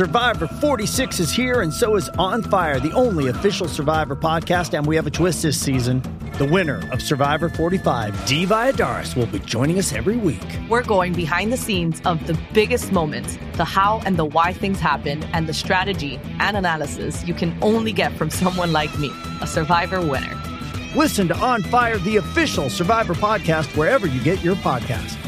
Survivor 46 is here, and so is On Fire, the only official Survivor podcast. And we have a twist this season. The winner of Survivor 45, Dee Valladares, will be joining us every week. We're going behind the scenes of the biggest moments, the how and the why things happen, and the strategy and analysis you can only get from someone like me, a Survivor winner. Listen to On Fire, the official Survivor podcast, wherever you get your podcast.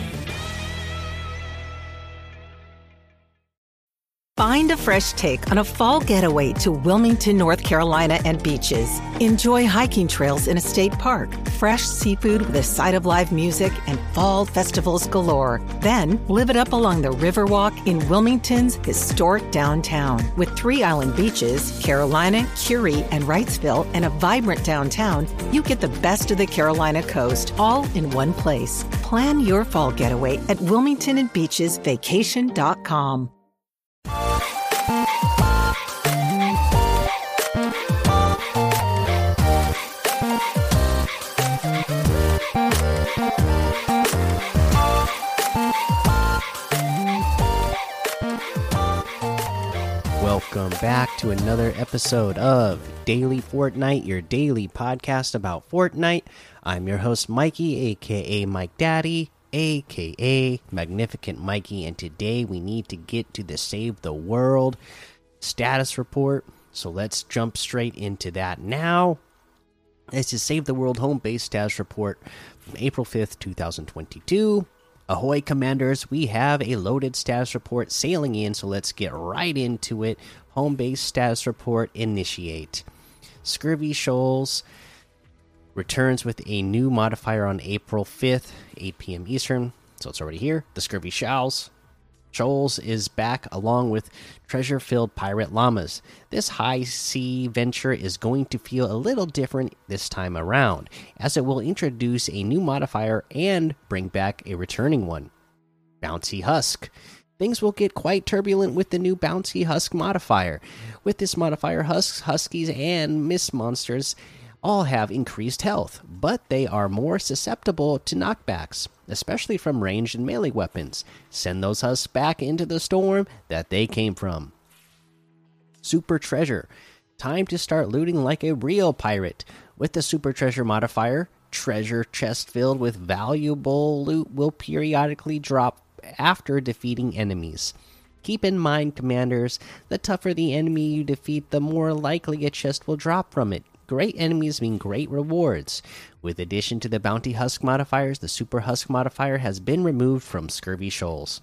Find a fresh take on a fall getaway to Wilmington, North Carolina and beaches. Enjoy hiking trails in a state park, fresh seafood with a side of live music, and fall festivals galore. Then live it up along the Riverwalk in Wilmington's historic downtown. With three island beaches, Carolina, Kure, and Wrightsville, and a vibrant downtown, you get the best of the Carolina coast all in one place. Plan your fall getaway at WilmingtonandBeachesVacation.com. Welcome back to another episode of Daily Fortnite, your daily podcast about Fortnite. I'm your host, Mikey, aka Mike Daddy, aka Magnificent Mikey, and today we need to get to the Save the World status report. So let's jump straight into that now. This is Save the World home base status report from April 5th, 2022. Ahoy, commanders! We have a loaded status report sailing in, so let's get right into it. Home base status report initiate. Scurvy Shoals returns with a new modifier on April 5th, 8 p.m. Eastern, so it's already here. The Scurvy Shoals. Shoals is back along with treasure filled pirate llamas. This high sea venture is going to feel a little different this time around, as it will introduce a new modifier and bring back a returning one Bouncy Husk. Things will get quite turbulent with the new Bouncy Husk modifier. With this modifier, Husks, Huskies, and Mist monsters all have increased health, but they are more susceptible to knockbacks, especially from ranged and melee weapons. Send those husks back into the storm that they came from. Super Treasure. Time to start looting like a real pirate. With the Super Treasure modifier, treasure chest filled with valuable loot will periodically drop after defeating enemies. Keep in mind, commanders, the tougher the enemy you defeat, the more likely a chest will drop from it. Great enemies mean great rewards. With addition to the Bounty Husk modifiers, the Super Husk modifier has been removed from Scurvy Shoals.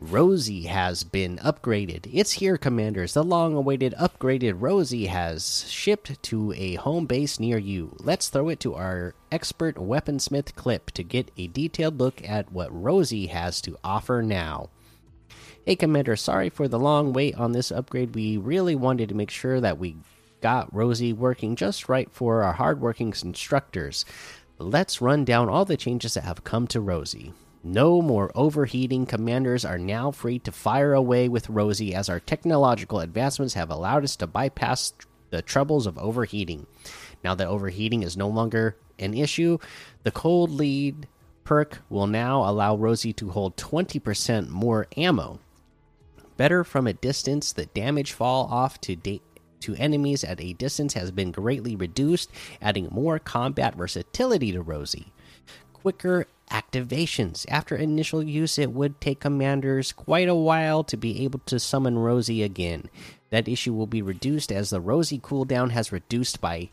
Rosie has been upgraded. It's here, Commanders. The long awaited upgraded Rosie has shipped to a home base near you. Let's throw it to our expert weaponsmith clip to get a detailed look at what Rosie has to offer now. Hey, Commander, sorry for the long wait on this upgrade. We really wanted to make sure that we got Rosie working just right for our hardworking instructors. Let's run down all the changes that have come to Rosie. No more overheating. Commanders are now free to fire away with Rosie as our technological advancements have allowed us to bypass the troubles of overheating. Now that overheating is no longer an issue, the cold lead perk will now allow Rosie to hold 20% more ammo. Better from a distance, the damage fall off to to enemies at a distance has been greatly reduced, adding more combat versatility to Rosie. Quicker activations. After initial use, it would take commanders quite a while to be able to summon Rosie again. That issue will be reduced as the Rosie cooldown has reduced by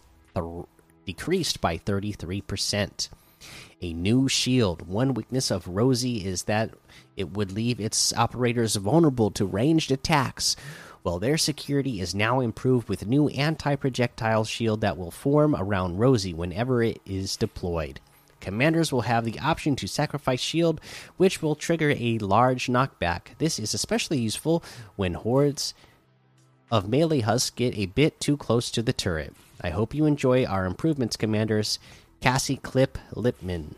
decreased by 33%. A new shield. One weakness of Rosie is that it would leave its operators vulnerable to ranged attacks. Well, their security is now improved with new anti projectile shield that will form around Rosie whenever it is deployed. Commanders will have the option to sacrifice shield, which will trigger a large knockback. This is especially useful when hordes of melee husks get a bit too close to the turret. I hope you enjoy our improvements, Commanders. Cassie Clip Lipman.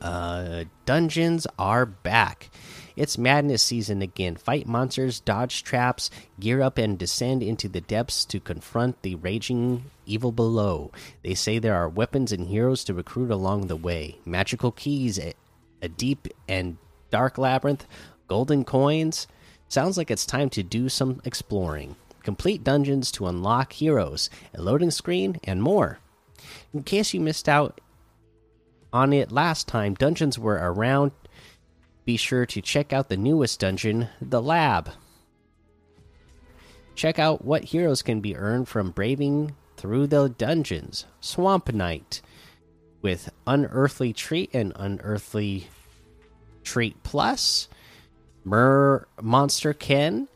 Uh, dungeons are back. It's madness season again. Fight monsters, dodge traps, gear up, and descend into the depths to confront the raging evil below. They say there are weapons and heroes to recruit along the way. Magical keys, a, a deep and dark labyrinth, golden coins, Sounds like it's time to do some exploring. Complete dungeons to unlock heroes, a loading screen, and more. In case you missed out on it last time, dungeons were around. Be sure to check out the newest dungeon, the Lab. Check out what heroes can be earned from braving through the dungeons. Swamp Knight with Unearthly Treat and Unearthly Treat Plus. Mer Monster Ken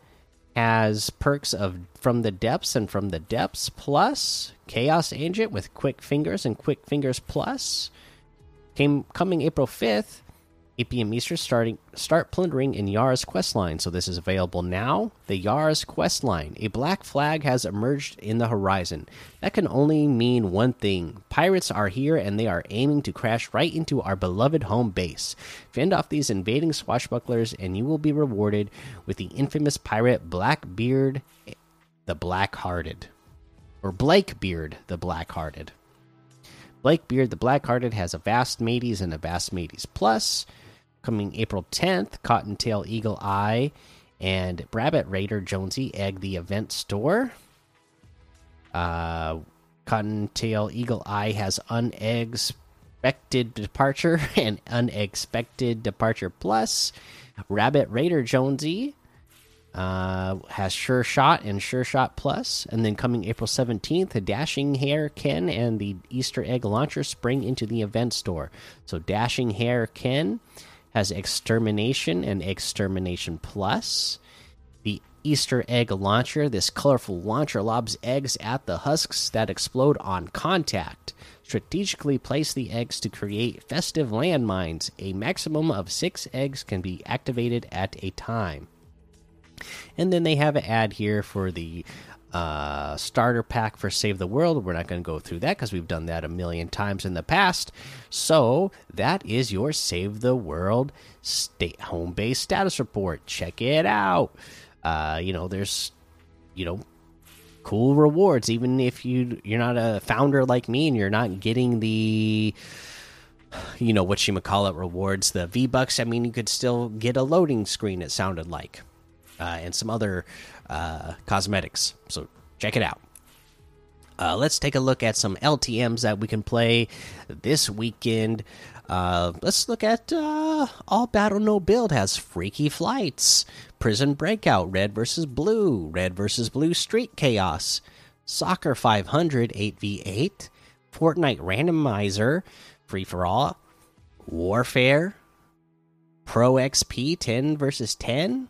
has perks of From the Depths and From the Depths Plus. Chaos Agent with Quick Fingers and Quick Fingers Plus. Came coming April 5th. 8 p.m. Eastern, starting start plundering in Yara's questline. So this is available now. The Yara's questline. A black flag has emerged in the horizon. That can only mean one thing: pirates are here, and they are aiming to crash right into our beloved home base. Fend off these invading swashbucklers, and you will be rewarded with the infamous pirate Blackbeard, the Black-Hearted, or Blakebeard, the Black-Hearted. Blakebeard the Black-Hearted has a vast mateys and a vast mateys plus coming April 10th, Cottontail Eagle Eye and Rabbit Raider Jonesy egg the event store. Uh, Cottontail Eagle Eye has unexpected departure and unexpected departure plus. Rabbit Raider Jonesy uh, has Sure Shot and Sure Shot Plus. And then coming April 17th, Dashing Hare Ken and the Easter Egg Launcher spring into the event store. So Dashing Hare Ken has Extermination and Extermination Plus. The Easter egg launcher. This colorful launcher lobs eggs at the husks that explode on contact. Strategically place the eggs to create festive landmines. A maximum of six eggs can be activated at a time. And then they have an ad here for the uh, starter pack for Save the World. We're not going to go through that because we've done that a million times in the past. So that is your Save the World state home base status report. Check it out. Uh, you know, there's, you know, cool rewards. Even if you you're not a founder like me and you're not getting the you know what you call it rewards the v bucks i mean you could still get a loading screen it sounded like and some other uh, cosmetics. So check it out. Uh, let's take a look at some LTMs that we can play this weekend. Uh, let's look at uh, All Battle No Build has Freaky Flights, Prison Breakout, Red versus Blue, Red versus Blue Street Chaos, Soccer 500 8v8, Fortnite Randomizer, Free for All, Warfare, Pro XP 10 versus 10,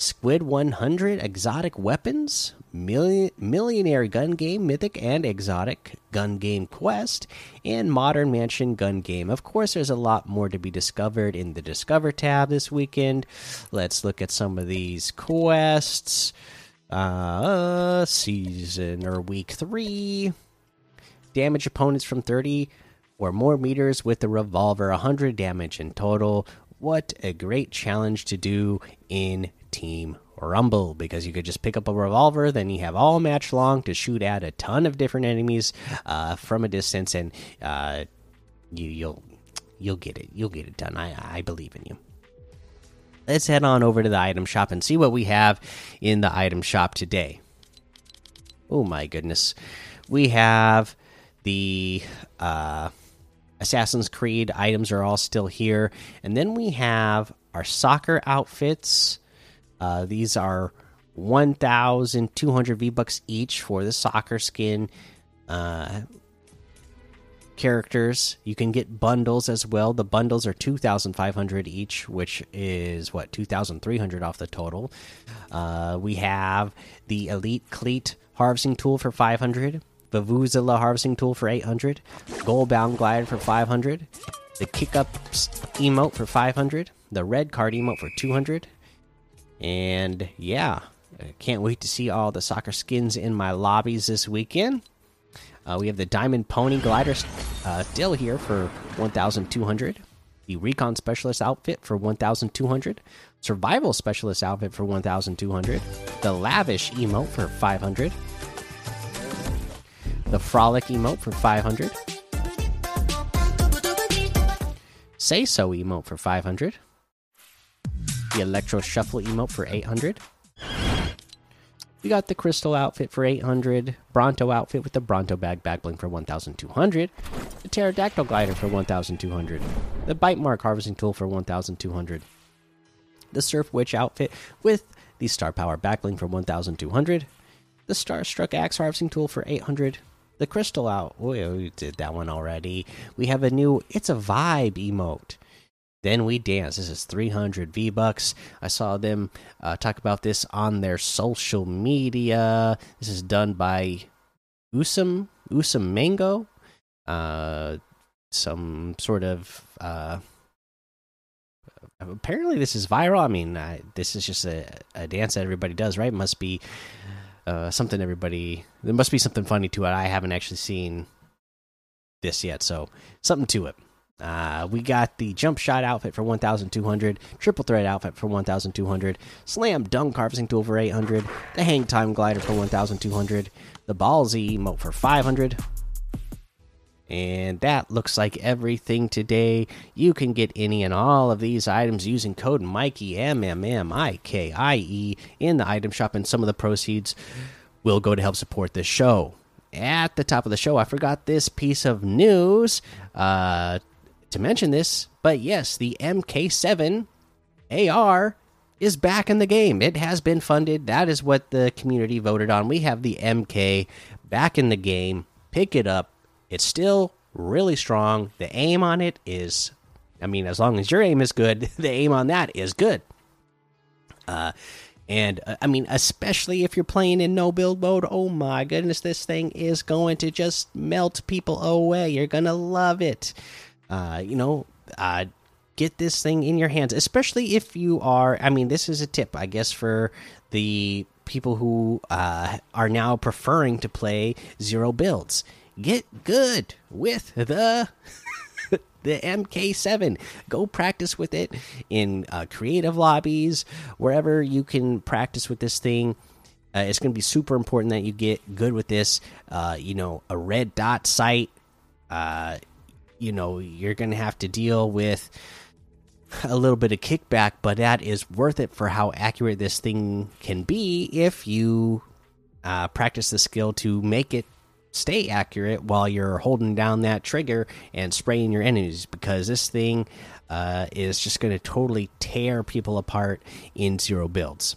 Squid 100 exotic weapons, million, millionaire gun game, mythic and exotic gun game quest, and modern mansion gun game. Of course, there's a lot more to be discovered in the Discover tab this weekend. Let's look at some of these quests. Uh, season or week three. Damage opponents from 30 or more meters with the revolver, 100 damage in total. What a great challenge to do in Team Rumble because you could just pick up a revolver, then you have all match long to shoot at a ton of different enemies uh, from a distance, and uh, you, you'll you'll get it. You'll get it done. I I believe in you. Let's head on over to the item shop and see what we have in the item shop today. Oh my goodness, we have the uh, Assassin's Creed items are all still here, and then we have our soccer outfits uh, these are 1,200 V bucks each for the soccer skin uh, characters. You can get bundles as well. The bundles are 2,500 each, which is what 2,300 off the total. Uh, we have the Elite Cleat harvesting tool for 500. Vuvuzela harvesting tool for 800, Goalbound Glide for 500, the Kick Up emote for 500, the Red Card emote for 200, and yeah, I can't wait to see all the soccer skins in my lobbies this weekend. Uh, we have the Diamond Pony Glider uh, still here for 1,200. The Recon Specialist outfit for 1,200. Survival Specialist outfit for 1,200. The Lavish emote for 500. The Frolic emote for 500. Say So emote for 500. the Electro Shuffle emote for 800. We got the Crystal outfit for 800, Bronto outfit with the Bronto bag back bling for 1200, the Pterodactyl glider for 1200, the Bite Mark harvesting tool for 1200, the Surf Witch outfit with the Star Power back bling for 1200, the Starstruck axe harvesting tool for 800, the Crystal out. Oh, we did that one already. We have a new It's a Vibe emote. Then we dance. This is 300 V bucks. I saw them uh, talk about this on their social media. This is done by Usam Usam Mango, uh, some sort of. Uh, apparently, this is viral. I mean, uh, this is just a, a dance that everybody does, right? Must be uh, something everybody. There must be something funny to it. I haven't actually seen this yet, so something to it. Uh, we got the jump shot outfit for 1,200, triple threat outfit for 1,200, slam dunk harvesting tool for 800, the hang time glider for 1,200, the ballsy emote for 500. And that looks like everything today. You can get any and all of these items using code Mikey M M M I K I E in the item shop, and some of the proceeds will go to help support this show. At the top of the show, I forgot this piece of news. Uh, to mention this, but yes, the MK7 AR is back in the game. It has been funded. That is what the community voted on. We have the MK back in the game. Pick it up. It's still really strong. The aim on it is, I mean, as long as your aim is good, the aim on that is good. Uh, and uh, I mean, especially if you're playing in no build mode, oh my goodness, this thing is going to just melt people away. You're gonna love it uh, you know, uh, get this thing in your hands, especially if you are. I mean, this is a tip, I guess, for the people who uh, are now preferring to play zero builds. Get good with the the MK7. Go practice with it in uh, creative lobbies, wherever you can practice with this thing. Uh, it's going to be super important that you get good with this. Uh, you know, a red dot sight. Uh, you know you're going to have to deal with a little bit of kickback, but that is worth it for how accurate this thing can be if you uh, practice the skill to make it stay accurate while you're holding down that trigger and spraying your enemies because this thing uh, is just going to totally tear people apart in zero builds.